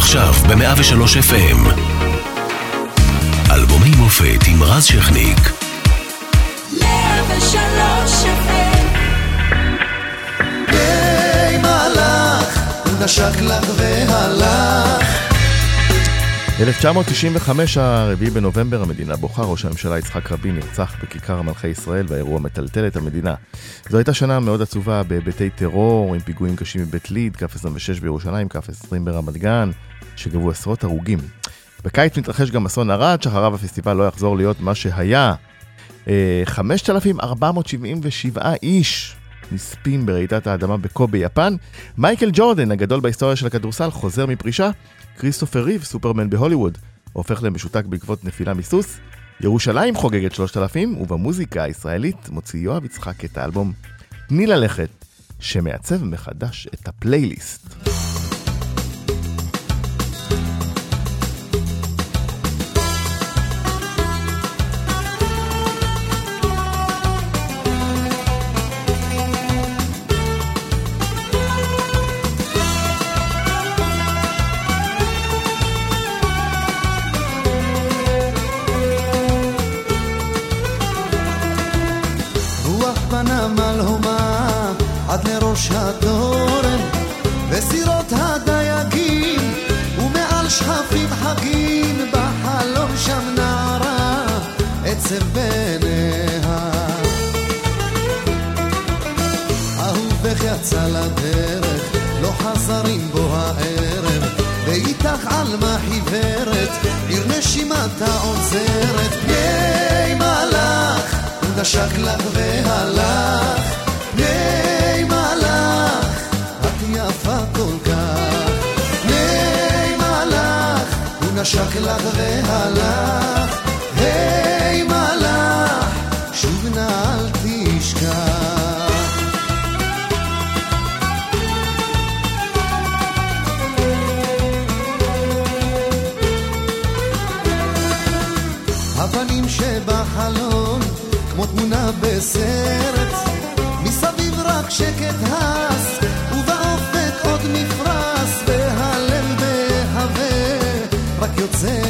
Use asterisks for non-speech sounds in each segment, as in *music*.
עכשיו ב-103 FM. אלבומי מופת עם רז שכניק. 103 FM. היי מלאך, הוא נשק לך והלך. 1995, הרביעי בנובמבר, המדינה בוכה, ראש הממשלה יצחק רבין נרצח בכיכר מלכי ישראל והאירוע מטלטל את המדינה. זו הייתה שנה מאוד עצובה בהיבטי טרור, עם פיגועים קשים בבית ליד, כף 26 בירושלים, כף 20 ברמת גן, שגבו עשרות הרוגים. בקיץ מתרחש גם אסון ערד, שאחריו הפסטיבל לא יחזור להיות מה שהיה. 5,477 אה, איש נספים ברעידת האדמה בקו ביפן. מייקל ג'ורדן, הגדול בהיסטוריה של הכדורסל, חוזר מפרישה. כריסטופר ריב, סופרמן בהוליווד, הופך למשותק בעקבות נפילה מסוס. ירושלים חוגגת 3,000, ובמוזיקה הישראלית מוציא יואב יצחק את האלבום "תני ללכת", שמעצב מחדש את הפלייליסט. יצא לדרך, לא חזרים בו הערב, ואיתך עלמה חיוורת, עיר נשימתה עוזרת, פני מלאך, נשק לך והלך, פני מלאך, את יפה כל כך, נשק לך והלך, היי תשכח. שבחלון, כמו תמונה מסביב רק שקט ובאופק עוד רק יוצא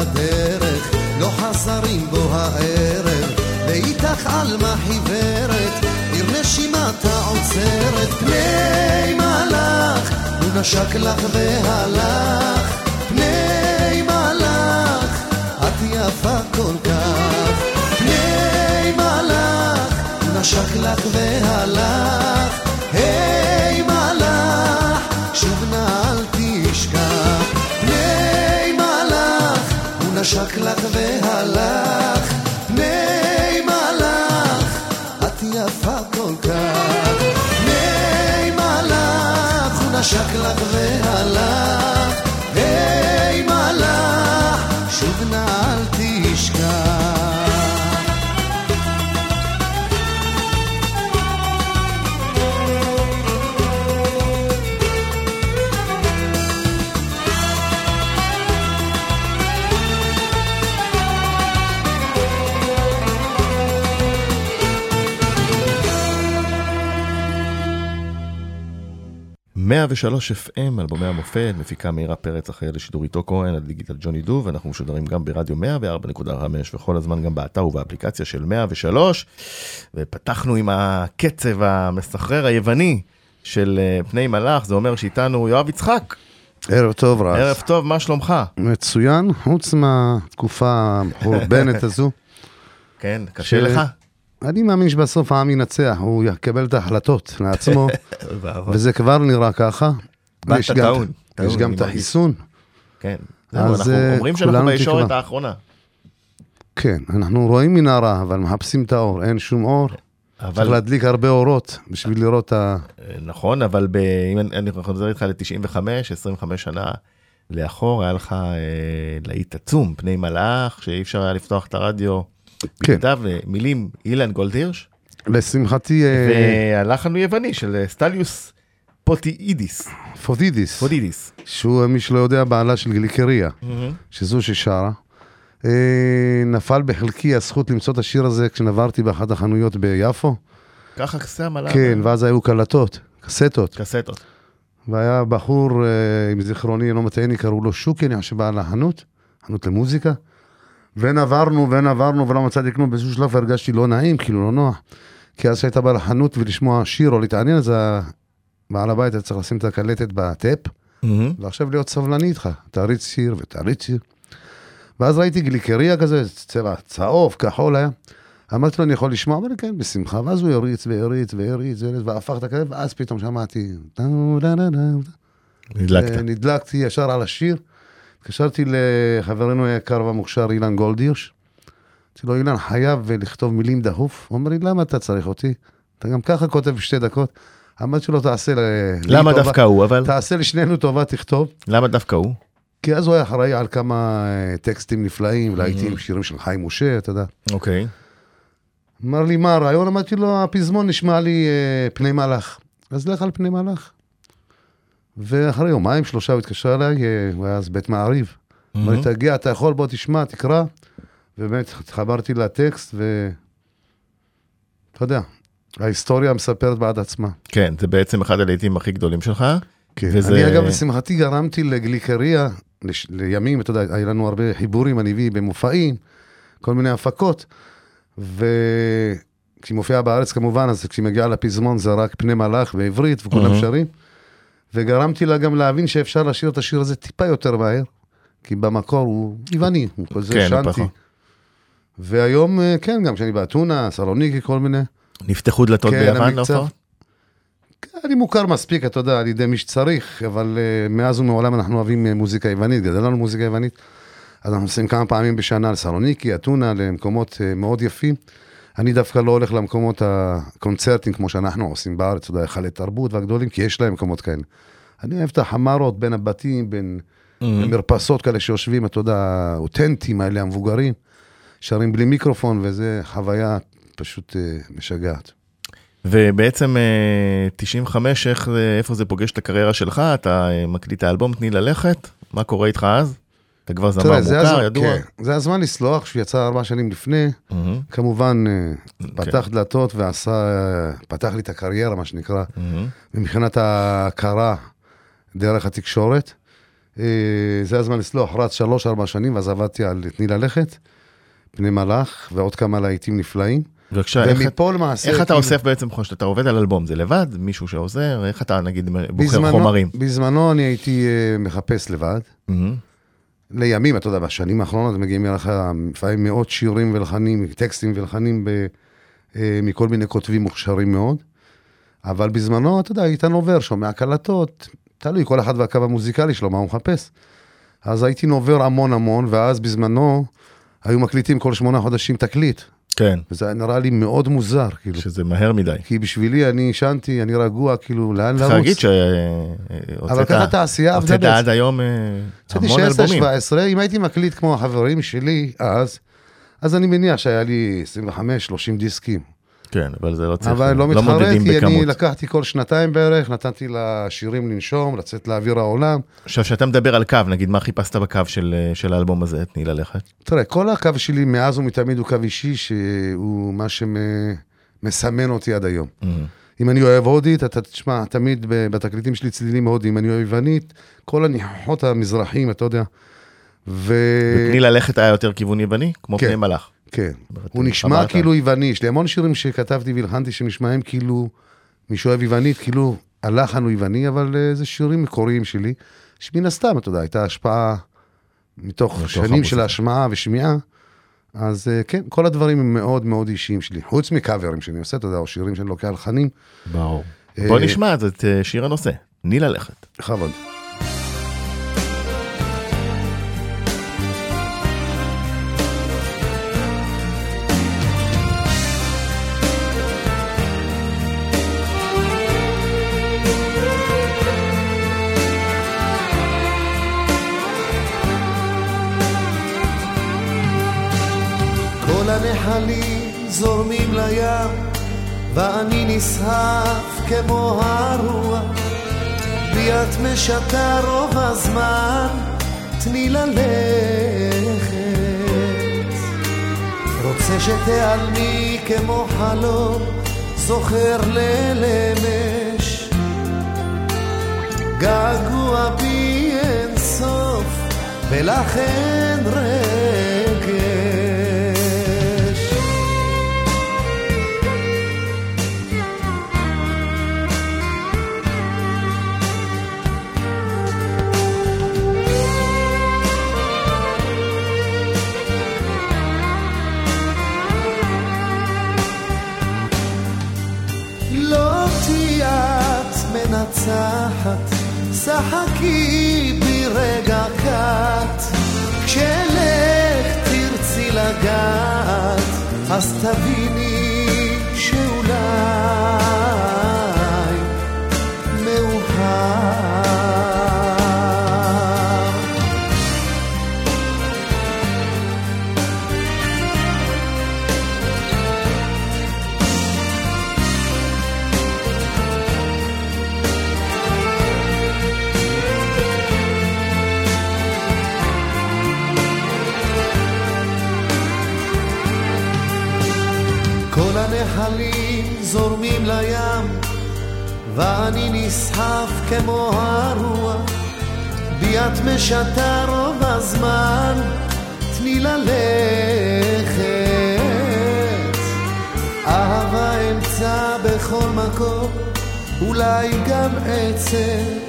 לדרך, לא חזרים בו הערב, ואיתך עלמה חיוורת, עיר נשימתה עוצרת, פני מלאך, הוא נשק לך והלך, פני מלאך, את יפה כל כך, פני מלאך, הוא נשק לך והלך, נשק לך והלך, פני מלאך, את יפה כל כך. פני מלאך, הוא נשק לך והלך, 103 FM, אלבומי המופת, מפיקה מאירה פרץ אחרי לשידור איתו כהן, הדיגיטל ג'וני דו, ואנחנו משודרים גם ברדיו 104.5 וכל הזמן גם באתר ובאפליקציה של 103, ופתחנו עם הקצב המסחרר היווני של אה, פני מלאך, זה אומר שאיתנו יואב יצחק. ערב טוב רז. ערב טוב, מה שלומך? מצוין, חוץ מהתקופה המחורבנת *laughs* הזו. כן, קשה ש... לך? אני מאמין שבסוף העם ינצח, הוא יקבל את ההחלטות לעצמו, *laughs* וזה כבר נראה ככה. יש גם- יש גם את. החיסון. כן. אנחנו אה, אומרים שאנחנו בישורת. האחרונה. כן, אנחנו רואים מנהרה, אבל מחפשים את האור, אין שום אור. צריך אבל, להדליק הרבה אורות בשביל לראות את ה... אה, נכון, אבל ב- אם אני- אני חוזר איתך ל-95, 25 שנה לאחור, היה לך אה, להיט עצום, פני מלאך, שאי אפשר היה לפתוח את הרדיו. כן. כתב אה, מילים אילן גולדהירש, לשמחתי, אה, והלחן הוא יווני של אה, סטליוס פוטיאדיס, פוטיאדיס, פוטיאדיס. שהוא, מי שלא יודע, בעלה של גליקריה. שזו ששרה. אה, נפל בחלקי הזכות למצוא את השיר הזה כשנברתי באחת החנויות ביפו. ככה כסה המלאך. כן, ואז היו קלטות, קסטות. קסטות. והיה בחור, אה, אם זיכרוני, לא מטעני, קראו לו שוקי, אני חושב, בעל החנות, חנות למוזיקה. ונברנו ונברנו ולא מצאתי כלום, באיזשהו שלב הרגשתי לא נעים, כאילו לא נוח. כי אז שהיית בא לחנות ולשמוע שיר או להתעניין, אז בעל הבית היה צריך לשים את הקלטת בטאפ, ועכשיו להיות סבלני איתך, תריץ שיר ותריץ שיר. ואז ראיתי גליקריה כזה, צבע צהוב, כחול היה. אמרתי לו, אני יכול לשמוע? אמר לי, כן, בשמחה. ואז הוא הריץ והריץ והריץ והריץ, והפך את הכלב, ואז פתאום שמעתי... נדלקת. נדלקתי ישר על השיר. התקשרתי לחברנו היקר והמוכשר אילן גולדירש. אמרתי לו, אילן, חייב לכתוב מילים דחוף. הוא אומר לי, למה אתה צריך אותי? אתה גם ככה כותב בשתי דקות. אמרתי לו, תעשה לי למה טובה. דווקא הוא, אבל? תעשה לשנינו טובה, תכתוב. למה דווקא הוא? כי אז הוא היה אחראי על כמה אה, טקסטים נפלאים, להיטים, שירים של חיים משה, אתה יודע. אוקיי. אמר לי, מה הרעיון? אמרתי לו, הפזמון נשמע לי אה, פני מלאך. אז לך על פני מלאך. ואחרי יומיים, שלושה הוא התקשר אליי, אה, הוא היה אז בית מעריב. אמר לי, תגיע, אתה יכול, בוא תשמע, תקרא. ובאמת, התחברתי לטקסט, ו... אתה יודע, ההיסטוריה מספרת בעד עצמה. כן, זה בעצם אחד הלהיטים הכי גדולים שלך. כן. וזה- אני אגב, לשמחתי גרמתי לגליקריה, לש... לימים, אתה יודע, היה לנו הרבה חיבורים, אני הביא במופעים, כל מיני הפקות, וכשהיא מופיעה בארץ כמובן, אז כשהיא מגיעה לפזמון זה רק פני מלאך בעברית, וכולם אהה. שרים, וגרמתי לה גם להבין שאפשר לשיר את השיר הזה טיפה יותר מהר, כי במקור הוא יווני, הוא כזה כן, שנתי. פחות. והיום, אה, כן, גם כשאני באתונה, סלוניקי, כל מיני. נפתחו דלתות כן, ביוון המקצב. להופעות? אני מוכר מספיק, אתה יודע, על ידי מי שצריך, אבל uh, מאז ומעולם אנחנו אוהבים uh, מוזיקה יוונית, גדל לנו מוזיקה יוונית. אז אנחנו נוסעים כמה פעמים בשנה לסלוניקי, אתונה, למקומות uh, מאוד יפים. אני דווקא לא הולך למקומות הקונצרטים כמו שאנחנו עושים בארץ, אתה יודע, היכלי תרבות והגדולים, כי יש להם מקומות כאלה. אני אוהב את החמרות בין הבתים, בין מרפסות כאלה שיושבים, אתה יודע, האותנטיים האלה, המבוגרים, שרים בלי מיקרופון, וזה חוויה פשוט uh, משגעת. ובעצם אה, 95, איך זה, איפה זה פוגש את הקריירה שלך? אתה אה, מקליט את האלבום תני ללכת? מה קורה איתך אז? אתה כבר זמר זה מוכר, הזמן- ידוע? כן, זה הזמן לסלוח, שהוא יצא ארבע שנים לפני, מהמם, כמובן אה, פתח כן. דלתות ועשה, אה, פתח לי את הקריירה, מה שנקרא, מהמם. מבחינת ההכרה דרך התקשורת. אה, זה הזמן לסלוח, רץ שלוש-ארבע שנים, ואז עבדתי על תני ללכת, פני מלאך, ועוד כמה להיטים נפלאים. בבקשה, איך, למעשה... איך אתה כאילו, אוסף בעצם, חוש- אתה עובד על אלבום, זה לבד? מישהו שעוזר? איך אתה נגיד בוחר בזמנו- חומרים? בזמנו אני הייתי מחפש לבד. מהמם, לימים, אתה יודע, בשנים האחרונות מגיעים אליך לפעמים מאות שירים ולחנים, טקסטים ולחנים ב, אה, מכל מיני כותבים מוכשרים מאוד. אבל בזמנו, אתה יודע, איתן עובר, שומע קלטות, תלוי, כל אחד והקו המוזיקלי שלו, מה הוא מחפש. אז הייתי נובר המון המון, ואז בזמנו היו מקליטים כל שמונה חודשים תקליט, כן, וזה היה נראה לי מאוד מוזר, כאילו. שזה מהר מדי. כי בשבילי אני עישנתי, אני רגוע, כאילו, לאן צריך לרוץ? להגיד אבל ככה התעשייה עבדה הוצאת בעצם. עד היום אה, הוצאתי המון אלבומים. 16-17, אם הייתי מקליט כמו החברים שלי אז, אז אני מניח שהיה לי 25-30 דיסקים. כן, אבל זה לא צריך, אבל לא לא מודדים כי אני בכמות. לקחתי כל שנתיים בערך, נתתי לשירים לנשום, לצאת לאוויר העולם. עכשיו, כשאתה מדבר על קו, נגיד, מה חיפשת בקו של אה, של האלבום הזה, תני ללכת? תראה, כל הקו שלי מאז ומתמיד הוא קו אישי, שהוא מה שמסמן אותי עד היום. מהמם. אם אני אוהב הודית, אתה תשמע, תמיד בתקליטים שלי צלילים הודיים, אני אוהב יוונית, כל הניחוחות המזרחיים, אתה יודע. ו... ותני ללכת היה יותר כיוון יווני, כמו כן. פני מלאך. כן. הוא נשמע. כאילו יווני, יש לי המון שירים שכתבתי והלחנתי שנשמעים כאילו, מי שאוהב יוונית, כאילו הלחן הוא יווני, אבל אה, זה שירים מקוריים שלי, שמן הסתם, אתה יודע, הייתה השפעה מתוך שנים. של השמעה ושמיעה. אז אה, כן, כל הדברים הם מאוד מאוד אישיים שלי, חוץ מקאברים שאני עושה, אתה יודע, או שירים שאני לוקח לחנים, ברור. אה, בוא נשמע אז את שיר הנושא, תני ללכת. בכבוד. לים, ואני נסחף כמו הרוח. בי את משתה רוב הזמן, תני ללכת. רוצה שתיעלמי כמו חלום, זוכר ליל אמש. געגוע בי אין סוף, ולכן רגש. מנצחת, שחקי בי רגע קט. כשלך תרצי לגעת, אז תביני שאולי ואני נסחף כמו הרוח. בי את משתה רוב הזמן, תני ללכת. אהבה אמצא בכל מקום, אולי גם עצב.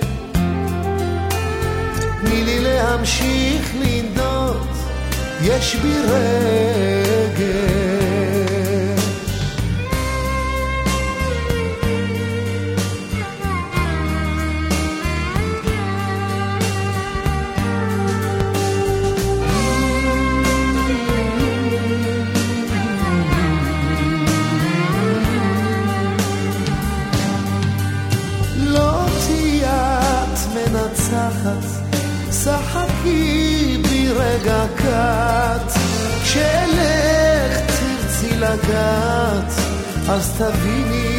תני לי להמשיך לנדוד, יש בי רגש. קט. כשאלך תרצי לגעת, אז תביני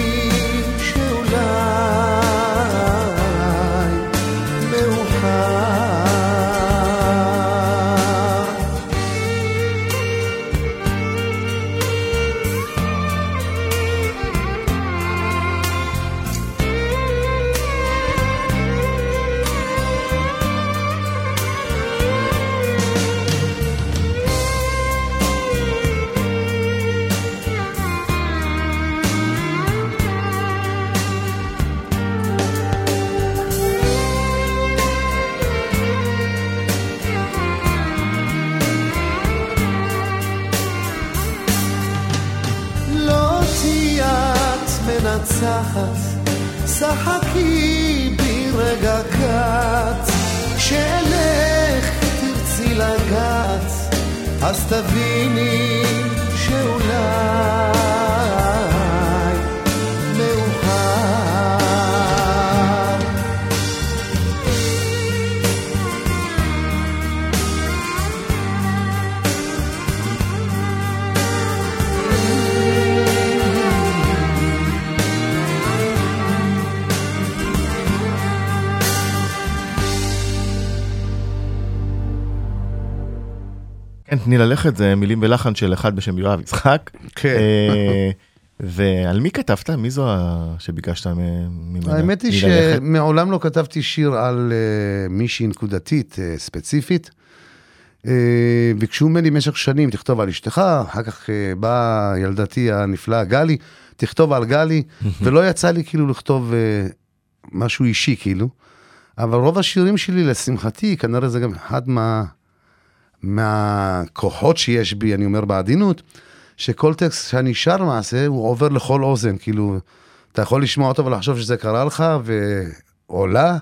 תני ללכת זה מילים ולחן של אחד בשם יואב יצחק. כן. אה, ועל מי כתבת? מי זו שביקשת ממנה? האמת היא? שמעולם לא כתבתי שיר על אה, מישהי נקודתית אה, ספציפית. ביקשו ממני במשך שנים, תכתוב על אשתך, אחר כך אה, באה ילדתי הנפלאה גלי, תכתוב על גלי, *laughs* ולא יצא לי כאילו לכתוב משהו אישי כאילו. אבל רוב השירים שלי, לשמחתי, כנראה זה גם אחד מה, מהכוחות שיש בי, אני אומר בעדינות, שכל טקסט שאני שר למעשה, הוא עובר לכל אוזן, כאילו, אתה יכול לשמוע אותו ולחשוב שזה קרה לך, ועולה,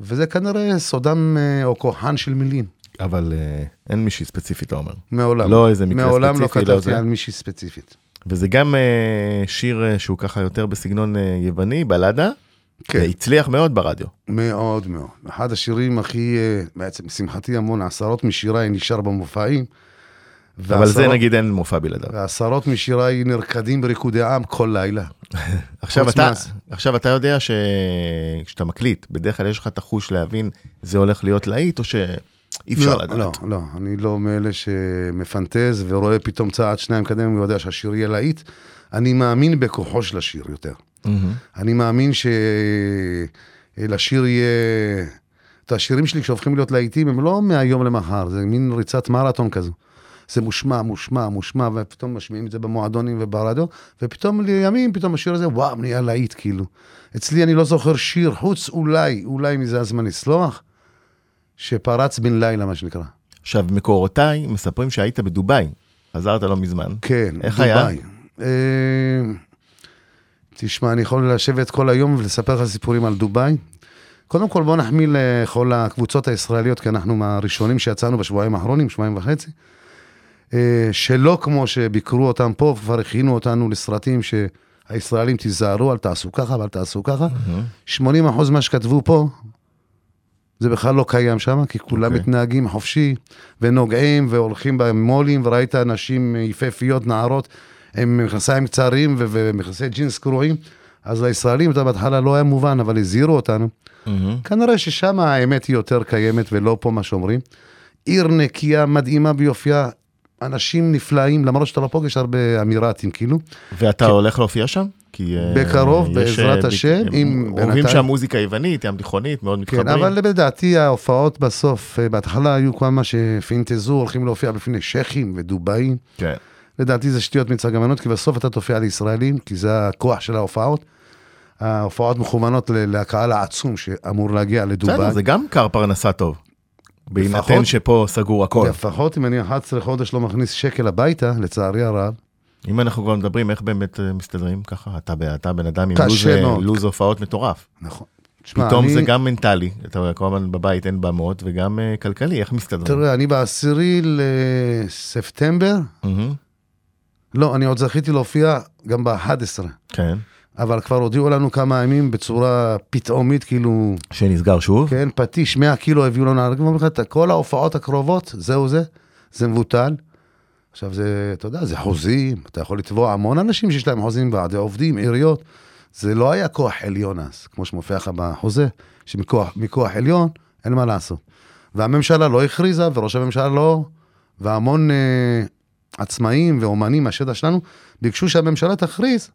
וזה כנראה סודם אה, או כוחן של מילים. אבל אה, אין מישהי ספציפית, אתה אומר. מעולם. לא איזה מקרה מעולם לא ספציפי, לא כתבתי זה. על מישהי ספציפית. וזה גם אה, שיר אה, שהוא ככה יותר בסגנון אה, יווני, בלדה, כן. והצליח מאוד ברדיו. מאוד מאוד. אחד השירים הכי, אה, בעצם, לשמחתי המון, עשרות משיריי נשאר במופעים. אבל זה ועשרות- נגיד אין מופע בלעדיו. ועשרות משיריי נרקדים בריקודי עם כל לילה. *laughs* עכשיו אתה. עכשיו אתה יודע שכשאתה מקליט, בדרך כלל יש לך את החוש להבין זה הולך להיות להיט או שאי אפשר לא, לדעת. לא, לא, אני לא מאלה שמפנטז ורואה פתאום צעד שניים קדם ויודע שהשיר יהיה להיט. אני מאמין בכוחו של השיר יותר. מהמם. אני מאמין שלשיר יהיה... את השירים שלי כשהופכים להיות להיטים הם לא מהיום למחר, זה מין ריצת מרתון כזו. זה מושמע, מושמע, מושמע, ופתאום משמיעים את זה במועדונים וברדיו, ופתאום לימים, פתאום השיר הזה, וואו, נהיה להיט כאילו. אצלי אני לא זוכר שיר, חוץ אולי, אולי מזה הזמן לסלוח, שפרץ בן לילה, מה שנקרא. עכשיו, מקורותיי מספרים שהיית בדובאי, חזרת לא מזמן. כן, איך היה? דובאי. אה, תשמע, אני יכול לשבת כל היום ולספר לך סיפורים על דובאי. קודם כל בוא נחמיא לכל הקבוצות הישראליות, כי אנחנו מהראשונים שיצאנו בשבועיים האחרונים, שבועיים וחצי. אה, שלא כמו שביקרו אותם פה, וכבר הכינו אותנו לסרטים שהישראלים תיזהרו, אל תעשו ככה ואל תעשו ככה. 80 אחוז מה שכתבו פה, זה בכלל לא קיים שם, כי כולם אוקיי. מתנהגים חופשי, ונוגעים, והולכים במו"לים, וראית נשים יפהפיות, נערות, עם מכנסיים קצרים ומכנסי ג'ינס קרועים. אז לישראלים, אתה בהתחלה לא היה מובן, אבל הזהירו אותנו. מהמם. כנראה ששם האמת היא יותר קיימת ולא פה מה שאומרים. עיר נקייה, מדהימה ביופייה, אנשים נפלאים, למרות שאתה לא פוגש הרבה אמירתים, כאילו. ואתה הולך להופיע שם? כי, אה, בקרוב, יש, בעזרת אה, השם, הם אם אוהבים בינתיים- שם מוזיקה יוונית, ים תיכונית, מאוד מתחברים. כן, אבל לדעתי ההופעות בסוף, אה, בהתחלה היו כמה שפינטזו, הולכים להופיע בפני שייחים ודובאים. כן. לדעתי זה שטויות מצד גמנות, כי בסוף אתה תופיע לישראלים, כי זה הכוח של ההופעות. ההופעות מכוונות לקהל העצום שאמור להגיע לדובאי. בסדר, זה גם קר פרנסה טוב. בהינתן שפה סגור הכל. לפחות אם אני 11 חודש לא מכניס שקל הביתה, לצערי הרב, אם אנחנו כבר מדברים, איך באמת אה, מסתדרים ככה? אתה, אתה בן אדם עם לוז, אה. לוז הופעות מטורף. נכון. תשמע, פתאום אני, זה גם מנטלי, אתה כמובן בבית אין במות, וגם אה, כלכלי, איך מסתדרים? תראה, אני בעשירי לספטמבר, מהמם, לא, אני עוד זכיתי להופיע גם ב-11, כן. אבל כבר הודיעו לנו כמה ימים בצורה פתאומית, כאילו, שנסגר שוב? כן, פטיש, 100 קילו הביאו לנו, אני אומר לך, כל ההופעות הקרובות, זהו זה, זה מבוטל. עכשיו זה, אתה יודע, זה חוזים, אתה יכול לתבוע המון אנשים שיש להם חוזים, ועדי עובדים, עיריות. זה לא היה כוח עליון אז, כמו שמופיע לך בחוזה, שמכוח מכוח עליון אין מה לעשות. והממשלה לא הכריזה, וראש הממשלה לא, והמון אה, עצמאים ואומנים מהשטח שלנו ביקשו שהממשלה תכריז,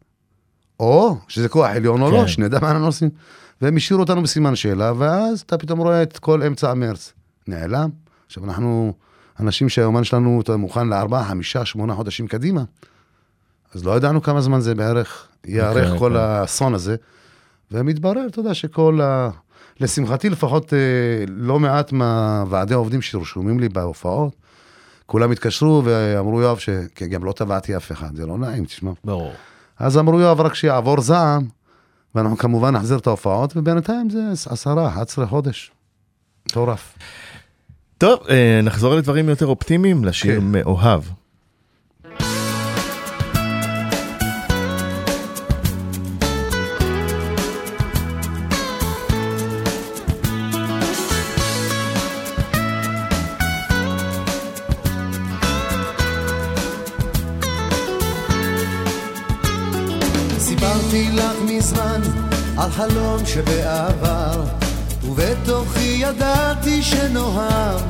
או שזה כוח עליון או כן. לא, שנדע מה אנחנו עושים. והם השאירו אותנו בסימן שאלה, ואז אתה פתאום רואה את כל אמצע מרץ. נעלם. עכשיו אנחנו אנשים שהאומן שלנו אתה מוכן לארבעה, חמישה, שמונה חודשים קדימה. אז לא ידענו כמה זמן זה בערך ייארך אוקיי, כל כן. האסון הזה. ומתברר, אתה יודע, שכל ה... לשמחתי לפחות אה, לא מעט מהוועדי העובדים שרשומים לי בהופעות, כולם התקשרו ואמרו יואב, ש... כי גם לא תבעתי אף אחד, זה לא נעים, תשמע. ברור. אז אמרו יואב, רק שיעבור זעם, ואנחנו כמובן נחזיר את ההופעות, ובינתיים זה עשרה, 11 חודש. מטורף. טוב, אה, נחזור לדברים יותר אופטימיים, לשיר כן. מאוהב. על חלום שבעבר, ובתוכי ידעתי שנאהב.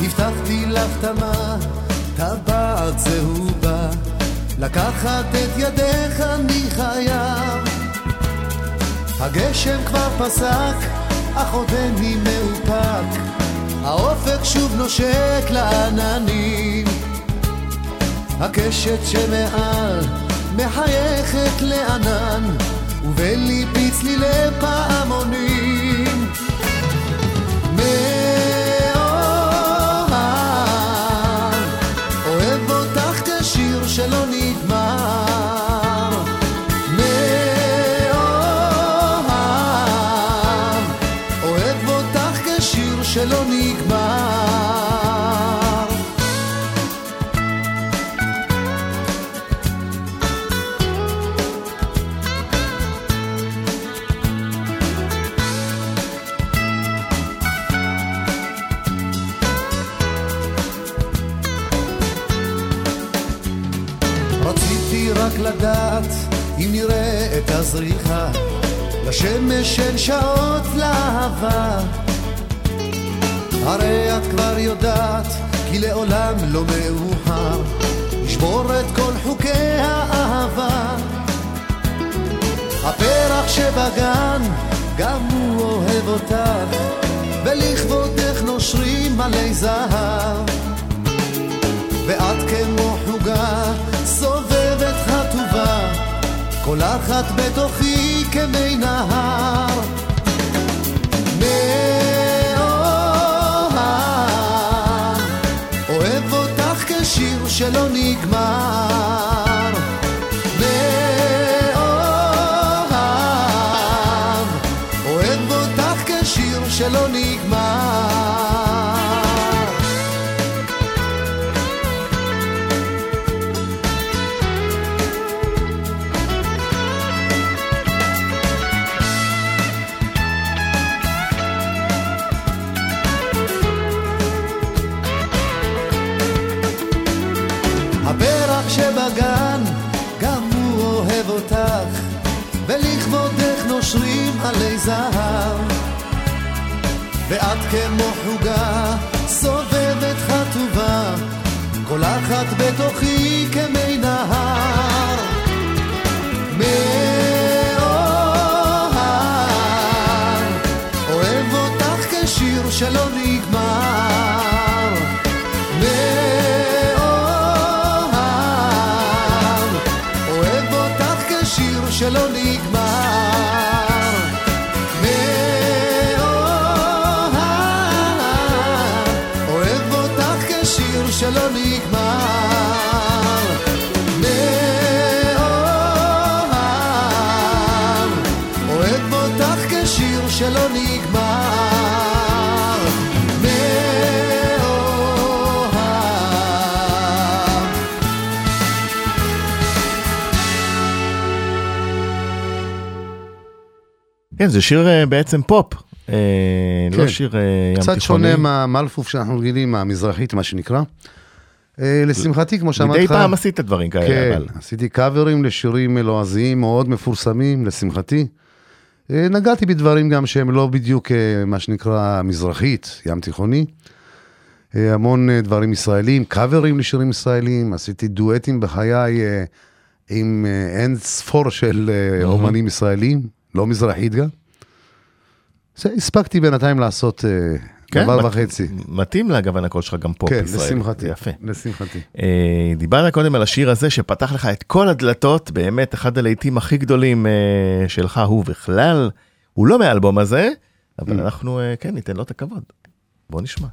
הבטחתי לך תמה, טבעת זהובה, לקחת את ידך אני חייב. הגשם כבר פסק, אך עודני מאופק, האופק שוב נושק לעננים. הקשת שמעל מחייכת לענן, בליבי צלילי פעמונים. הזריחה לשמש אין שעות לאהבה. הרי את כבר יודעת כי לעולם לא מאוחר לשבור את כל חוקי האהבה. הפרח שבגן גם הוא אוהב אותך ולכבודך נושרים עלי זהב. ואת כמו חוגה סובבת חטובה, קולחת בתוכי כמי נהר. מאוהב, אוהב אותך כשיר שלא נגמר. נושרים עלי זהב. ואת כמו חוגה, סובבת חטובה, קולחת בתוכי כן, זה שיר אה, בעצם פופ, אה, לא כן. שיר אה, ים קצת תיכוני. שונה מהמלפוף שאנחנו רגילים, המזרחית, מה שנקרא. לשמחתי, כמו שאמרתי מדי לך, פעם עשית דברים כאלה, כן, אבל... עשיתי קאברים לשירים לועזיים מאוד מפורסמים, לשמחתי. נגעתי בדברים גם שהם לא בדיוק מה שנקרא מזרחית, ים תיכוני. המון דברים ישראלים, קאברים לשירים ישראלים, עשיתי דואטים בחיי עם אין ספור של אומנים ישראלים, לא מזרחית גם. הספקתי בינתיים לעשות אה, כן, דבר מת- וחצי. מתאים לאגוון הקול שלך גם פופ כן, ישראלי. לשמחתי. זה יפה. לשמחתי. אה, דיברת קודם על השיר הזה שפתח לך את כל הדלתות, באמת אחד הלהיטים הכי גדולים אה, שלך הוא בכלל, הוא לא מהאלבום הזה, אבל Mm. אנחנו אה, כן ניתן לו את הכבוד. בוא נשמע.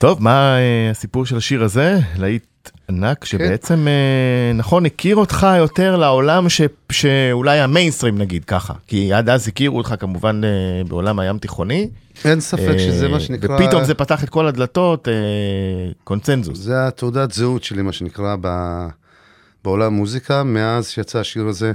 טוב, מה אה, הסיפור של השיר הזה? להיט ענק שבעצם, אה, נכון, הכיר אותך יותר לעולם ש, שאולי המיינסטרים נגיד ככה, כי עד אז הכירו אותך כמובן אה, בעולם הים תיכוני. אין ספק שזה מה שנקרא... ופתאום זה פתח את כל הדלתות, קונצנזוס. זה התעודת זהות שלי, מה שנקרא, ב... בעולם המוזיקה. מאז שיצא השיר הזה,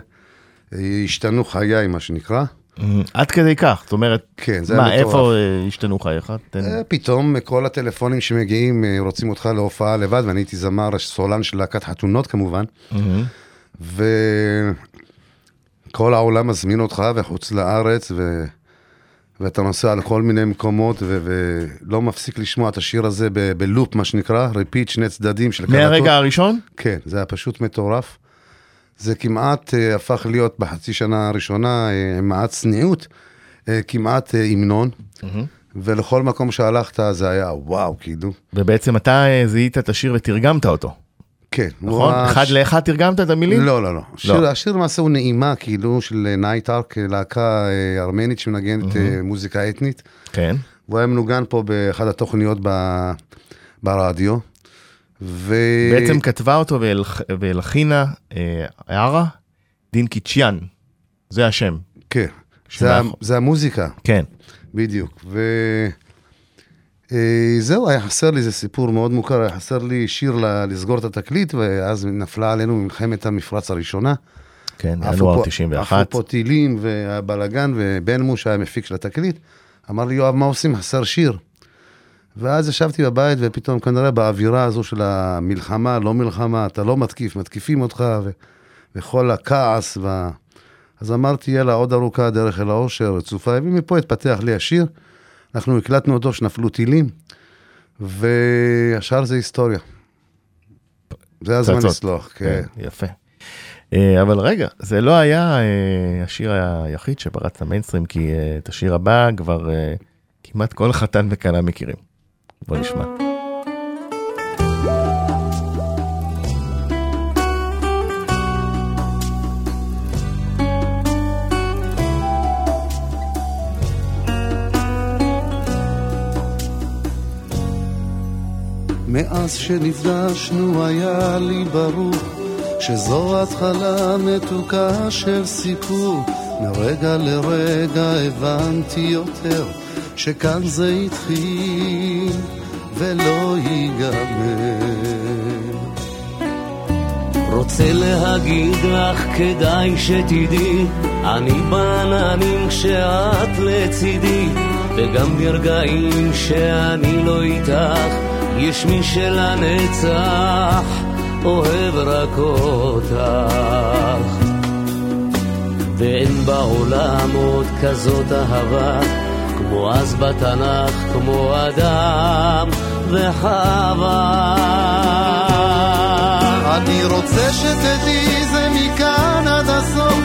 השתנו חיי, מה שנקרא. אה, עד כדי כך, זאת אומרת, כן, זה מה. איפה אה, השתנו חייך? תן... אה, פתאום כל הטלפונים שמגיעים רוצים אותך להופעה לבד, ואני הייתי זמר סולן של להקת חתונות כמובן. וכל העולם מזמין אותך וחוץ לארץ, ו... ואתה נוסע לכל מיני מקומות, ו... ולא מפסיק לשמוע את השיר הזה ב... בלופ, מה שנקרא, repeat, שני צדדים של קלטות. מהרגע הראשון? כן, זה היה פשוט מטורף. זה כמעט אה, הפך להיות בחצי שנה הראשונה, אה, עם מעט צניעות, אה, כמעט אה, המנון, ולכל מקום שהלכת זה היה וואו, כאילו. ובעצם אתה זיהית את השיר ותרגמת אותו, כן. הוא נכון? היה- אחד לאחד תרגמת את המילים? לא, לא, לא. השיר, השיר למעשה הוא נעימה, כאילו, של נייטארק, להקה אה, ארמנית שמנגנת אה, מוזיקה אתנית. כן. והוא היה מנוגן פה באחת התוכניות ב... ברדיו. ו... בעצם כתבה אותו והלח- והלחינה אה, הערה דין קיצ'יאן, זה השם. כן. זה, ה- שמאח- זה המוזיקה, כן. בדיוק. ו... אה, זהו, היה חסר לי, זה סיפור מאוד מוכר, היה חסר לי שיר לסגור את התקליט, ואז נפלה עלינו מלחמת המפרץ הראשונה. כן, ינואר פה- 91. עפו פה טילים והבלגן, ובן מוש היה מפיק של התקליט, אמר לי, יואב, מה עושים? חסר שיר. ואז ישבתי בבית, ופתאום כנראה באווירה הזו של המלחמה, לא מלחמה, אתה לא מתקיף, מתקיפים אותך, ו... וכל הכעס. וה... אז אמרתי, יאללה, עוד ארוכה הדרך אל האושר, רצופה, ומפה התפתח לי השיר. אנחנו הקלטנו אותו שנפלו טילים, והשאר זה היסטוריה. זה הזמן. לסלוח, כן. כן, יפה. אה, אבל רגע, זה לא היה אה, השיר היחיד שפרץ למיינסטרים, כי אה, את השיר הבא כבר כמעט כל חתן וכלה מכירים. בוא נשמע. מאז שנפגשנו היה לי ברור שזו התחלה מתוקה של סיפור, מרגע לרגע הבנתי יותר, שכאן זה התחיל ולא ייגמר. רוצה להגיד לך, כדאי שתדעי, אני בעננים כשאת לצידי, וגם ברגעים שאני לא איתך, יש מי שלנצח אוהב רק אותך. ואין בעולם עוד כזאת אהבה, כמו אז בתנ"ך, כמו אדם וחווה. אני רוצה שתדעי זה מכאן עד הסוף,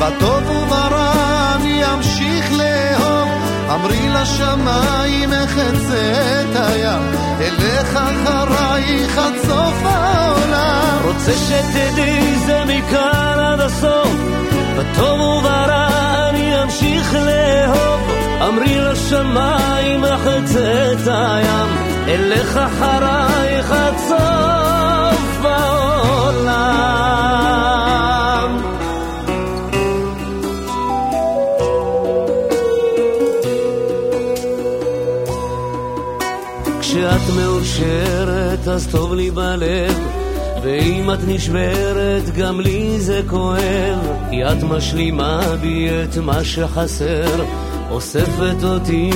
בטוב וברע אני אמשיך לאהוב. אמרי לשמיים אחצה את הים, אלך אחרייך עד סוף העולם. רוצה שתדעי זה מכאן עד הסוף, בטוב וברע אני אמשיך לאהוב. אמרי לשמיים אחצה את הים, אלך אחרייך עד סוף העולם. כשאת מאושרת אז טוב לי בלב ואם את נשברת גם לי זה כואב. כי את משלימה בי את מה שחסר. אוספת אותי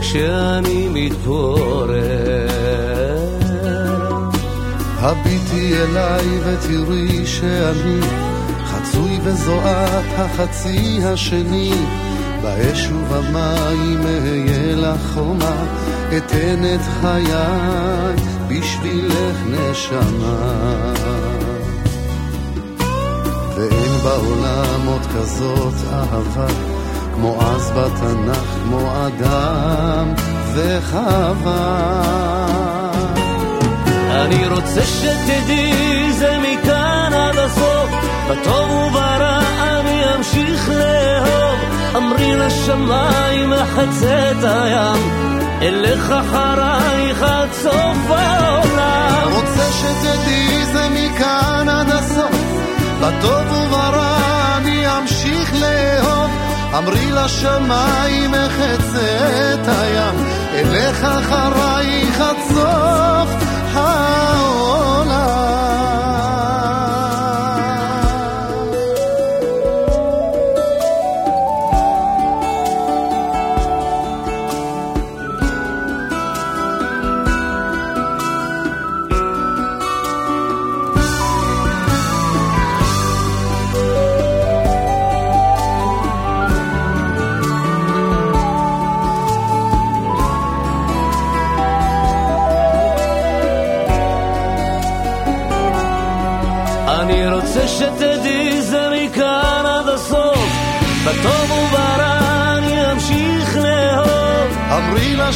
כשאני מתפורר. הביטי אליי ותראי שאני חצוי וזוהת החצי השני. באש ובמים אהיה לך חומה אתן את חיי בשבילך נשמה. ואין בעולם עוד כזאת אהבה כמו אז בתנ"ך, כמו אדם וחווה. אני רוצה שתדעי זה מכאן עד הסוף בטוב וברע אמרי לשמיים אחצה את הים אלך אחרייך עד סוף העולם. רוצה שתדעי זה מכאן עד הסוף. בטוב וברע אני אמשיך לאהוב. אמרי לשמיים אחצה את הים אלך אחרייך עד סוף העולם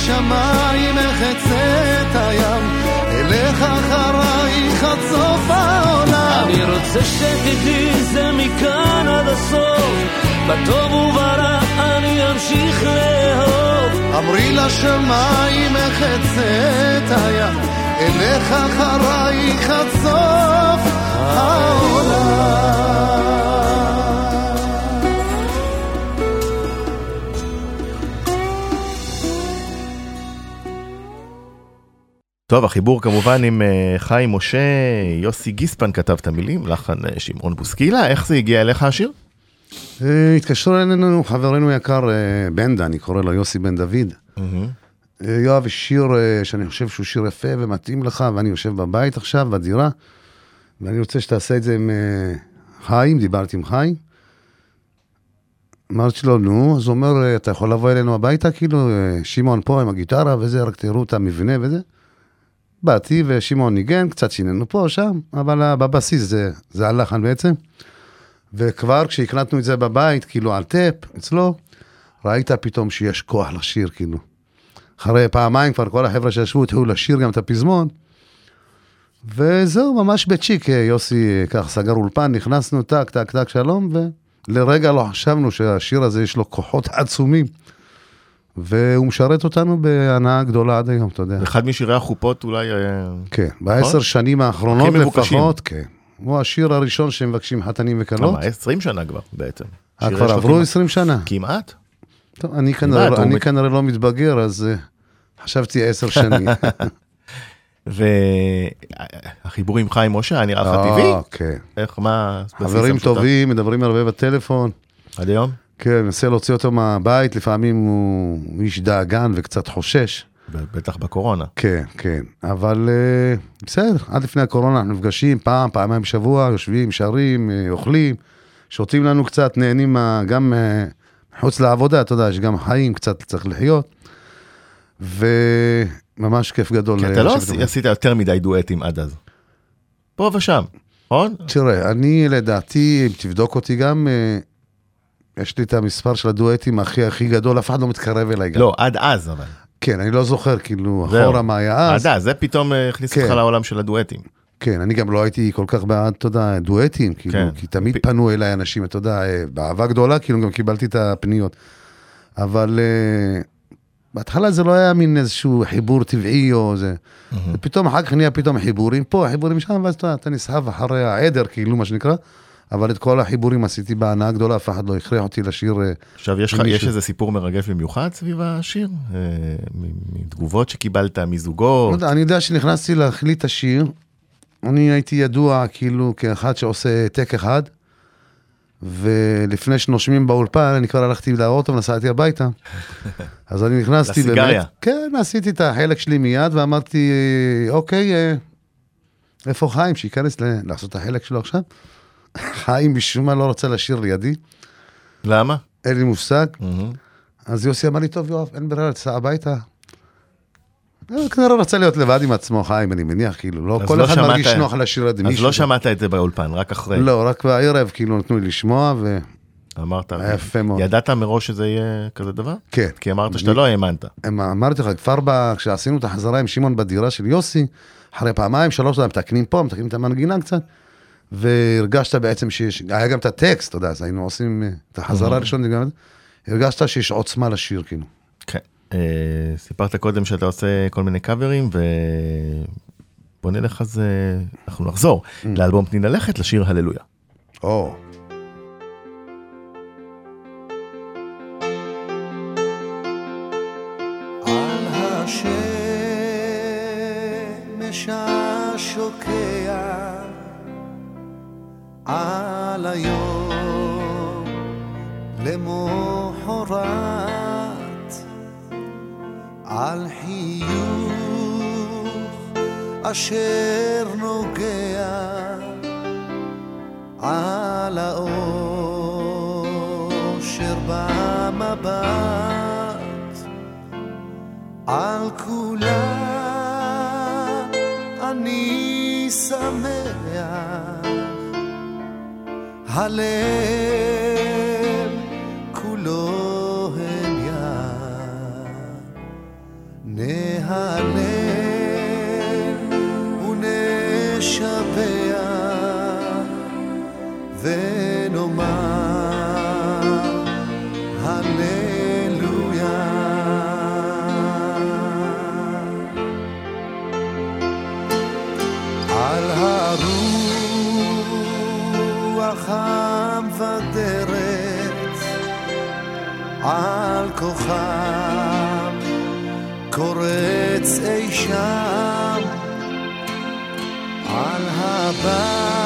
אמרי לשמיים אחצה הים אלך אחרייך עד סוף העולם. אני רוצה שתדעי זה מכאן עד הסוף. בטוב וברע אני אמשיך לאהוב. אמרי לשמיים אחצה הים אלך אחרייך עד סוף העולם טוב, החיבור כמובן עם אה, חיים משה, יוסי גיספן כתב את המילים, לחן אה, שמעון בוסקילה, איך זה הגיע אליך השיר? אה, התקשר אלינו חברנו יקר, בנדה, אני קורא לו יוסי בן דוד. יואב, שיר שאני חושב שהוא שיר יפה ומתאים לך, ואני יושב בבית עכשיו, בדירה, ואני רוצה שתעשה את זה עם חיים, דיברתי עם חיים. אמרתי לו, נו, אז הוא אומר, אתה יכול לבוא אלינו הביתה, כאילו, שמעון פה עם הגיטרה וזה, רק תראו את המבנה וזה. באתי ושמעון ניגן, קצת שינינו פה, שם, אבל בבסיס זה, זה הלחן בעצם. וכבר כשהקלטנו את זה בבית, כאילו על טייפ, אצלו, ראית פתאום שיש כוח לשיר, כאילו. אחרי פעמיים כבר כל החבר'ה שישבו התחילו לשיר גם את הפזמון. וזהו, ממש בצ'יק, אה, יוסי אה, כך סגר אולפן, נכנסנו, טק, טק, טק, שלום, ולרגע לא חשבנו שהשיר הזה יש לו כוחות עצומים. והוא משרת אותנו בהנאה גדולה עד היום, אתה יודע. אחד משירי החופות אולי... אה, כן, בעשר שנים האחרונות. לפחות, כן. הוא השיר הראשון שמבקשים חתנים וכלות. למה, 20 שנה כבר בעצם. אה, כבר עברו כמעט- 20 שנה. כמעט. טוב, אני כמעט, כנראה, אני לא מתבגר, אז אה, חשבתי עשר שנים. *laughs* והחיבור עם חיים משה היה נראה לך טבעי? כן. איך, מה... חברים? טובים, מדברים הרבה בטלפון. עד היום? כן, מנסה להוציא אותו מהבית, לפעמים הוא איש דאגן וקצת חושש. בטח בקורונה. כן, כן, אבל אה, בסדר, עד לפני הקורונה אנחנו נפגשים פעם, פעמיים בשבוע, יושבים, שרים, אה, אוכלים, שותים לנו קצת, נהנים גם אה, מחוץ לעבודה, אתה יודע, יש גם חיים, קצת צריך לחיות. וממש כיף גדול. כי אתה לא עשית יותר מדי דואטים עד אז. פה ושם, נכון? תראה, אני לדעתי, אם תבדוק אותי גם, יש לי את המספר של הדואטים הכי הכי גדול, אף אחד לא מתקרב אליי גם. לא, עד אז אבל. כן, אני לא זוכר, כאילו, זהו. אחורה מה היה אז. עד אז, זה פתאום אה, הכניס כן. אותך לעולם של הדואטים. כן, אני גם לא הייתי כל כך בעד, אתה יודע, דואטים, כאילו, כן. כי תמיד פ- פנו אליי אנשים, אתה יודע, אה, באהבה גדולה, כאילו, גם קיבלתי את הפניות. אבל אה, בהתחלה זה לא היה מין איזשהו חיבור טבעי או זה. ופתאום אחר כך נהיה פתאום חיבורים פה, חיבורים שם, ואז אתה, אתה נסחב אחרי העדר, כאילו, מה שנקרא. אבל את כל החיבורים עשיתי בהנאה גדולה, אף אחד לא הכריח אותי לשיר. אה, עכשיו, יש יש. איזה סיפור מרגש במיוחד סביב השיר? אה, מתגובות שקיבלת, לא מזוגות? יודע, אני יודע שנכנסתי להחליט השיר, אני הייתי ידוע כאילו כאחד שעושה העתק אחד, ולפני שנושמים באולפן, אני כבר הלכתי לאוטו ונסעתי הביתה. *laughs* אז אני נכנסתי באמת, לסיגריה. כן, עשיתי את החלק שלי מיד ואמרתי, אוקיי, אה, איפה חיים? שייכנס לעשות את החלק שלו עכשיו. חיים משום מה לא רוצה לשיר לידי, למה? אין לי מושג. אז יוסי אמר לי, טוב יואב, אין ברירה, תסע הביתה. הוא כנראה רצה להיות לבד עם עצמו, חיים, אני מניח, כאילו, לא אז כל לא אחד מרגיש נוח לשיר ליד אז מישהו. לא שמעת את זה באולפן, רק אחרי. לא, רק בערב, כאילו, נתנו לי לשמוע, וכן. אמרת, יפה מאוד. ידעת מראש שזה יהיה כזה דבר? כי אמרת שאתה לא האמנת. אמ- אמרתי לך, כבר כשעשינו את החזרה עם שמעון בדירה של יוסי, אחרי פעמיים, שלוש, מתקנים פה, מתקנים את המנגינה קצת, והרגשת בעצם שיש, היה גם את הטקסט, אתה יודע, אז היינו עושים את החזרה הראשונה, גם- הרגשת שיש עוצמה לשיר, כאילו. כן. אה, סיפרת קודם שאתה עושה כל מיני קאברים, ובוא נלך אז, אה, אנחנו נחזור Mm. לאלבום תני ללכת, לשיר הללויה. או. על השמש השוקע, על היום למחרת, על חיוך אשר נוגע, על האושר במבט. על כולם אני שמח, הלב כולו המיית, נהלל ונשבח המבדרת, על כוכב קורץ אי שם, על הבית,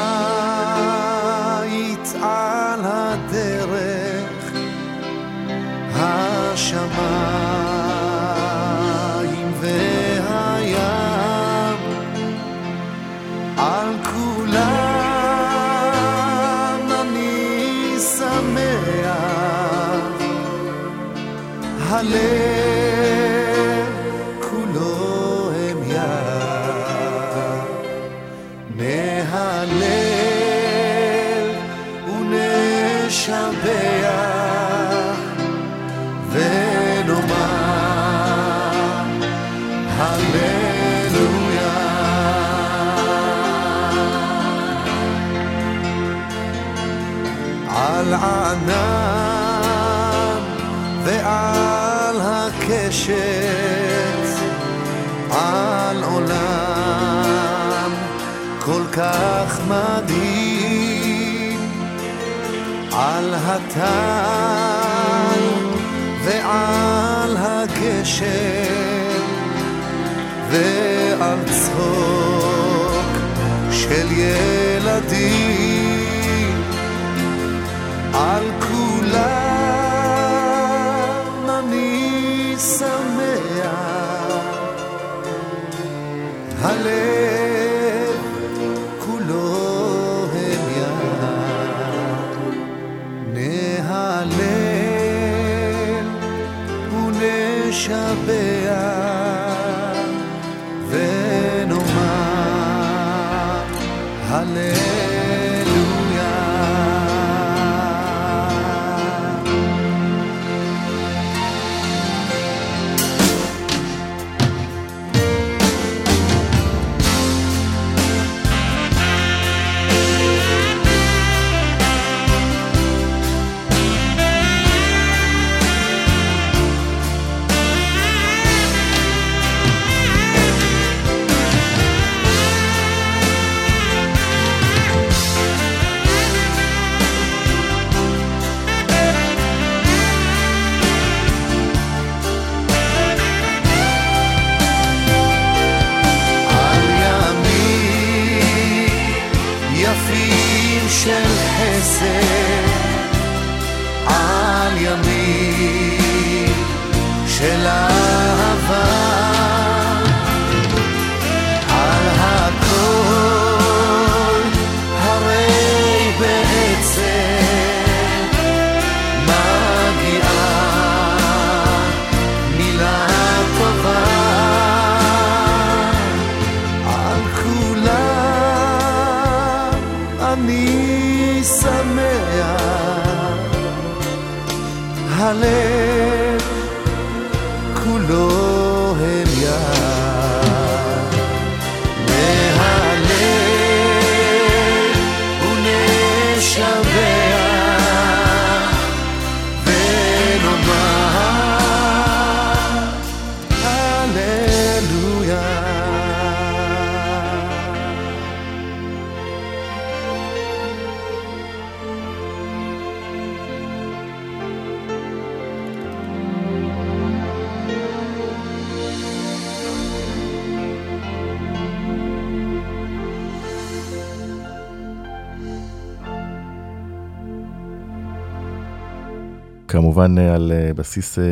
כמובן אה, על אה, בסיס אה,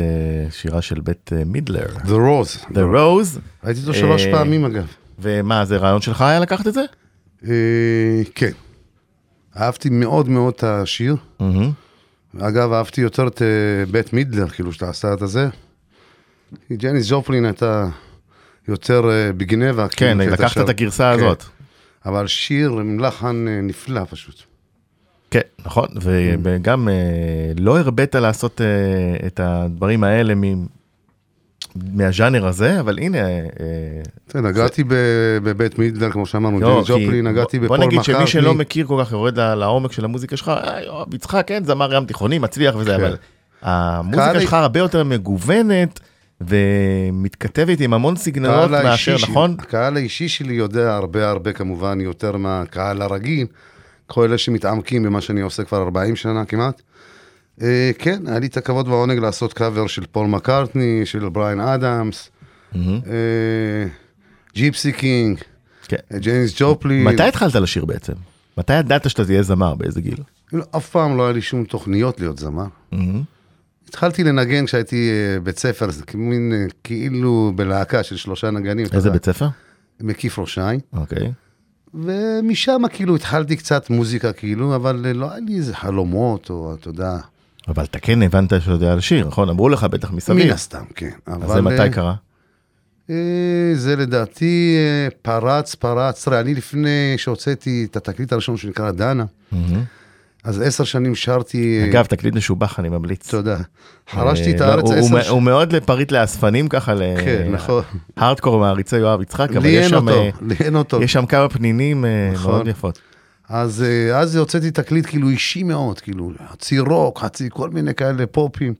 שירה של בית מידלר. The Rose. The Rose, ראיתי אותו שלוש פעמים אגב. ומה, זה רעיון שלך היה לקחת את זה? כן. אהבתי מאוד מאוד את השיר. אגב, אהבתי יותר את בית מידלר, כאילו, שאתה עשה את הזה. ג'ניס ג'ופלין הייתה יותר בגנבה. כן, כאילו, לקחת שר- את הגרסה כן. הזאת. אבל שיר עם לחן נפלא פשוט. כן, נכון, וגם אה, לא הרבית לעשות אה, את הדברים האלה מהז'אנר הזה, אבל הנה, אה, נגעתי בבית מידלר, כמו שאמרנו, לא, ג'ניס כי ג'ופלין, נגעתי בפול בוא נגיד שמי שלא מקארטני. מכיר כל כך יורד לעומק של המוזיקה שלך, יואב יצחק, כן, זמר ים תיכוני, מצליח וזה, כן. אבל המוזיקה שלך הרבה יותר מגוונת ומתכתבת עם המון סגנונות מאשר, נכון? הקהל האישי שלי יודע הרבה הרבה כמובן יותר מהקהל הרגיל, כל אלה שמתעמקים במה שאני עושה כבר 40 שנה כמעט. אה, כן, היה לי את הכבוד והעונג לעשות קאבר של פול מקארטני, של בריין אדמס. אה, ג'יפסי קינג, כן. אה, ג'ניס ג'ופלין. מתי התחלת לשיר בעצם? מתי ידעת שאתה תהיה זמר? באיזה גיל? כאילו, אף פעם לא היה לי שום תוכניות להיות זמר. מהמם. התחלתי לנגן כשהייתי בית ספר, זה מין כאילו בלהקה של שלושה נגנים. איזה בית ספר? מקיף ראש העין. אוקיי. ומשם כאילו התחלתי קצת מוזיקה כאילו, אבל אה, לא היה לי איזה חלומות, או אתה יודע, אבל אתה כן הבנת שאתה יודע לשיר, נכון? אמרו לך בטח מסביב. מן הסתם, כן. אז אבל, זה מתי אה, קרה? אה, זה לדעתי פרץ, פרץ, תראה, אני לפני שהוצאתי את התקליט הראשון שנקרא דנה, מהמם. אז עשר שנים שרתי, אה, אגב, תקליט משובח, אני ממליץ. תודה, חרשתי את אה, הארץ עשר הוא מאוד לפריט לאספנים ככה, כן, נכון. להארדקור מעריצי יואב יצחק, אבל יש שם, אה, לי אין אותו. יש שם כמה פנינים אה, נכון. מאוד יפות. אז אה, אז הוצאתי תקליט כאילו אישי מאוד, כאילו, חצי רוק, חצי כל מיני כאלה פופים.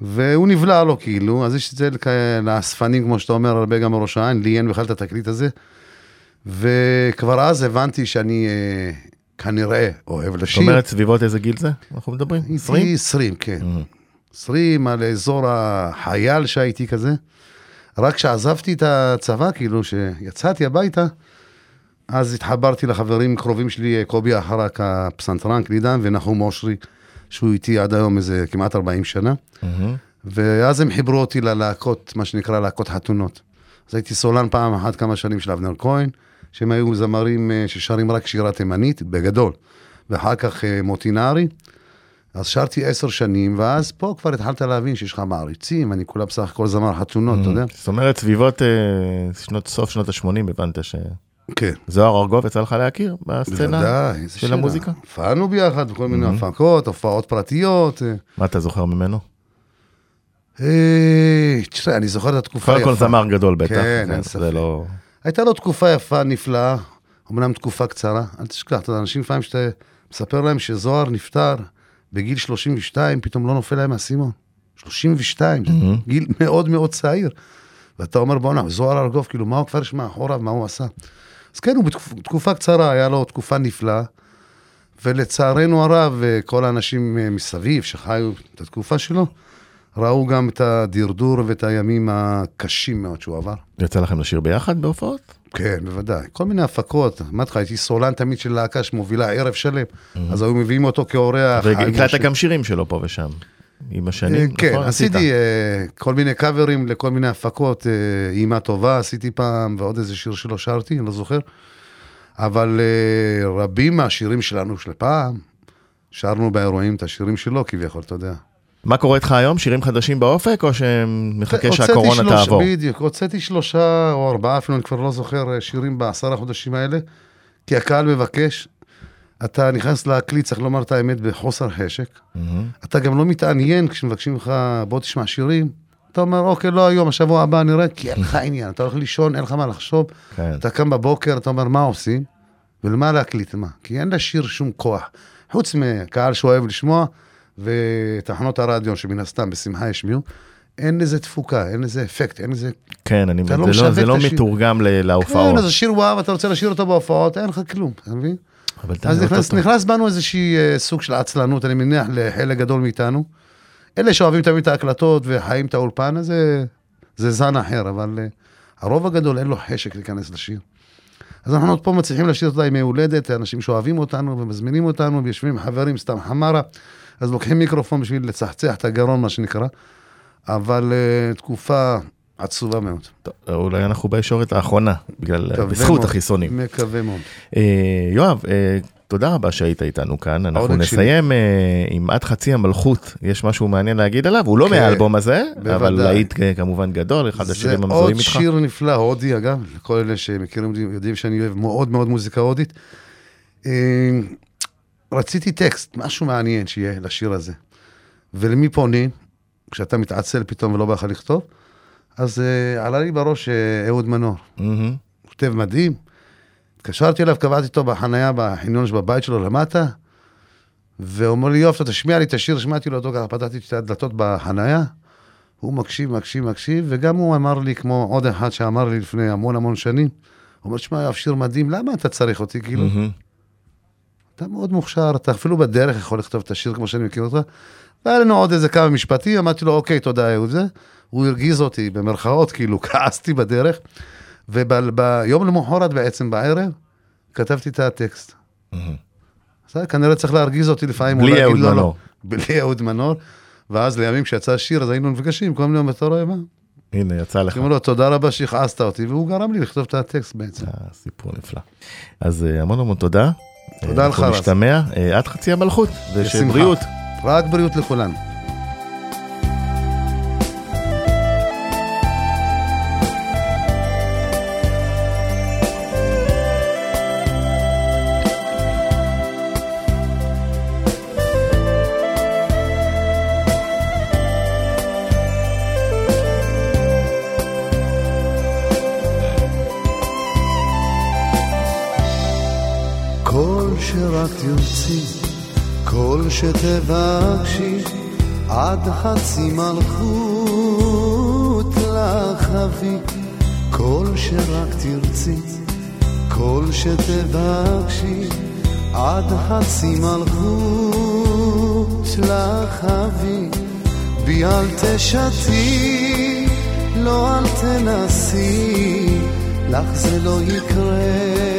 והוא נבלע לו כאילו, אז יש את זה לאספנים, כמו שאתה אומר, הרבה גם בראש העין, לי אין בכלל את התקליט הזה. וכבר אז הבנתי שאני אה, כנראה אוהב זאת לשיר. אומרת, סביבות איזה גיל זה? אנחנו מדברים? 20? הייתי 20, כן. Mhm. 20 על אזור החייל שהייתי כזה. רק כשעזבתי את הצבא, כאילו, שיצאתי הביתה, אז התחברתי לחברים קרובים שלי, קובי אחרק, הפסנתרן, קלידן, ונחום אושרי, שהוא איתי עד היום איזה כמעט 40 שנה. מהמם. ואז הם חיברו אותי ללהקות, מה שנקרא להקות חתונות. אז הייתי סולן פעם אחת כמה שנים של אבנר כהן, שהם היו זמרים אה, ששרים רק שירה תימנית, בגדול. ואחר כך אה, מוטי נהרי. אז שרתי עשר שנים, ואז פה כבר התחלת להבין שיש לך מעריצים, אני כולה בסך הכל זמר חתונות, אתה יודע? זאת אומרת, סביבות אה, שנות, סוף שנות ה-80 הבנת כן. שזוהר ארגוב יצא לך להכיר בסצנה של. המוזיקה? הופענו ביחד בכל מיני Mhm. הפקות, הופעות פרטיות. מה אתה זוכר ממנו? אה, תראה, אני זוכר את התקופה קודם כל זמר גדול בטח. כן, אין ספק. הייתה לו תקופה יפה, נפלאה, אמנם תקופה קצרה. אל תשכח, אתה יודע, אנשים לפעמים שאתה מספר להם שזוהר נפטר בגיל 32, פתאום לא נופל להם האסימון. 32, זה Mhm. גיל מאוד מאוד צעיר. ואתה אומר, בואנה, זוהר ארגוב, כאילו, מה הוא כבר יש מאחוריו, מה הוא עשה? אז כן, הוא בתקופה קצרה, היה לו תקופה נפלאה. ולצערנו הרב, אה, כל האנשים אה, מסביב שחיו את התקופה שלו, ראו גם את הדרדור ואת הימים הקשים מאוד שהוא עבר. יצא לכם לשיר ביחד בהופעות? כן, בוודאי. כל מיני הפקות. אמרתי לך, הייתי סולן תמיד של להקה שמובילה ערב שלם, אז היו מביאים אותו כאורח. והקלטת. גם שירים שלו פה ושם. עם אה, השנים, כן, נכון? עשית? עשיתי אה, כל מיני קאברים לכל מיני הפקות. אה, אימה טובה עשיתי פעם, ועוד איזה שיר שלו שרתי, אני לא זוכר. אבל אה, רבים מהשירים שלנו של פעם, שרנו באירועים את השירים שלו כביכול, אתה יודע. מה קורה איתך היום? שירים חדשים באופק, או שמחכה שהקורונה שלושה- תעבור? בדיוק, הוצאתי שלושה או ארבעה, אפילו אני כבר לא זוכר, אה, שירים בעשרה חודשים האלה, כי הקהל מבקש. אתה נכנס להקליט, צריך לומר את האמת, בחוסר חשק. מהמם. אתה גם לא מתעניין כשמבקשים לך, בוא תשמע שירים. אתה אומר, אוקיי, לא היום, השבוע הבא נראה, כי אין לך עניין, אתה הולך לישון, אין לך מה לחשוב. כן. אתה קם בבוקר, אתה אומר, מה עושים? ולמה להקליט, מה? כי אין לשיר שום כוח. חוץ מקהל שאוהב לשמוע, ותחנות הרדיו, שמן הסתם בשמחה ישמיעו, אין לזה תפוקה, אין לזה אפקט, אין לזה... כן, אני מבין, לא זה לא- זה לא. מתורגם ל- כן, להופעות. אז השיר וואו, אתה רוצה לשיר אותו בהופעות, אין לך כלום, אתה מבין? אבל אז נכנס. נכנס בנו איזושהי אה, סוג של עצלנות, אני מניח, לחלק גדול מאיתנו. אלה שאוהבים תמיד את ההקלטות וחיים את האולפן, אז זה, זה זן אחר, אבל אה, הרוב הגדול אין לו חשק להיכנס לשיר. אז אנחנו עוד פה מצליחים לשיר אותה עם הולדת, אנשים שאוהבים אותנו ומזמינים אותנו, ויושבים עם חברים, סתם חמרה, אז לוקחים מיקרופון בשביל לצחצח את הגרון, מה שנקרא, אבל אה, תקופה עצובה מאוד. טוב, אולי אנחנו בישורת האחרונה, בגלל, מקווה בזכות מאוד, החיסונים. מקווה מאוד. אה, יואב, אה, תודה רבה שהיית איתנו כאן. אנחנו. נסיים אה, עם עד חצי המלכות. יש משהו מעניין להגיד עליו? הוא לא כן, מהאלבום הזה, אבל בוודאי. להיט אה, כמובן גדול, אחד השירים זה המזוהים עוד איתך. שיר נפלא, הודי אגב, לכל אלה שמכירים יודעים שאני אוהב מאוד מאוד מוזיקה הודית. רציתי טקסט, משהו מעניין שיהיה לשיר הזה. ולמי פונים? כשאתה מתעצל פתאום ולא בא לך לכתוב? אז אה, עלה לי בראש אה, אהוד מנור, מהמם. כותב מדהים. התקשרתי אליו, קבעתי אותו בחנייה בחניון שבבית שלו למטה, והוא אומר לי, אתה תשמיע לי את השיר, שמעתי לו אותו ככה, פתחתי את הדלתות בחנייה. הוא מקשיב, מקשיב, מקשיב, וגם הוא אמר לי, כמו עוד אחד שאמר לי לפני המון המון שנים, הוא אומר, שמע, יואב, שיר מדהים, למה אתה צריך אותי? כאילו, מהמם. אתה מאוד מוכשר, אתה אפילו בדרך יכול לכתוב את השיר כמו שאני מכיר אותך. והיה לנו עוד איזה כמה משפטים, אמרתי לו, אוקיי, תודה, אהוד זה. הוא הרגיז אותי, במרכאות, כאילו, *laughs* כעסתי בדרך. וביום למחרת בעצם, בערב, כתבתי את הטקסט. מהמם. אז כנראה צריך להרגיז אותי לפעמים. בלי אהוד לא. מנור. *laughs* בלי אהוד מנור. ואז לימים כשיצא השיר, אז היינו נפגשים, כל מיני אתה רואה מה? הנה, יצא לך. אומרים לו, תודה רבה שהכעסת אותי, והוא גרם לי לכתוב את הטקסט בעצם. אה, סיפור נפלא. אז אה, המון המון תודה. תודה אה, לך, אנחנו. נשתמע אה, עד חצי המלכות. ושבריאות. רק בריאות לכולנו. שרק תרצי, כל שתבקשי, עד חצי מלכות לך אביא. כל שרק תרצי, כל שתבקשי, עד חצי מלכות לך אבי, בי אל תשתי, לא אל תנסי, לך זה לא יקרה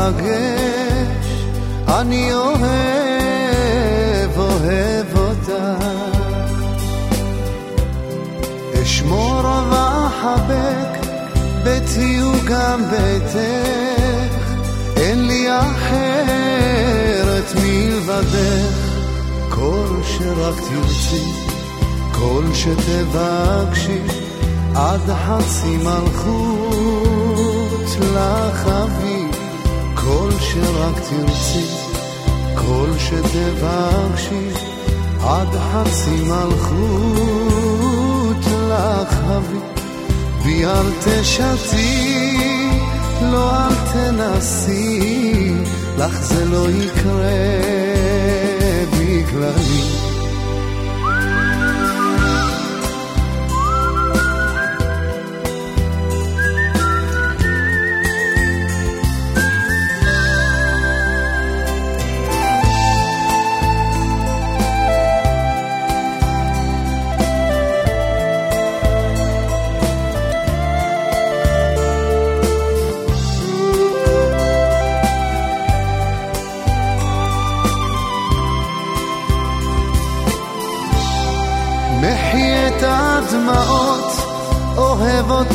ומתרגש, אני אוהב, אוהב אותך. אשמור ואחבק, ביתי הוא גם ביתך, אין לי אחרת מלבדך, כל שרק תרצי, כל שתבקשי. עד חצי מלכות לך אבי, כל שרק תרצי, כל שתבקשי, עד חצי מלכות לך אבי, בי אל תשתי, לא אל תנסי, לך זה לא יקרה בגללי.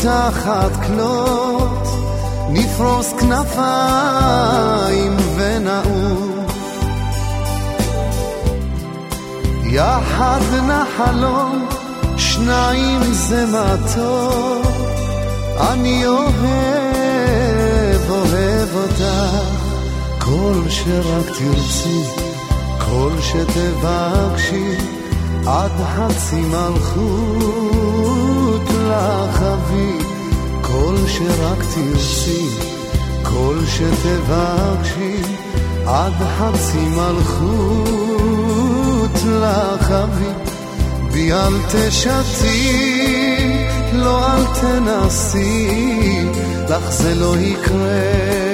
עד כלות, נפרוס כנפיים ונעוף. יחד נחלום, שניים זה טוב, אני אוהב, אוהב אותך, כל שרק תרצי, כל שתבקשי. עד חצי מלכות אבי, כל שרק תרצי, כל שתבקשי, עד חצי מלכות לך אבי, בי אל תשתי, לא אל תנסי, לך זה לא יקרה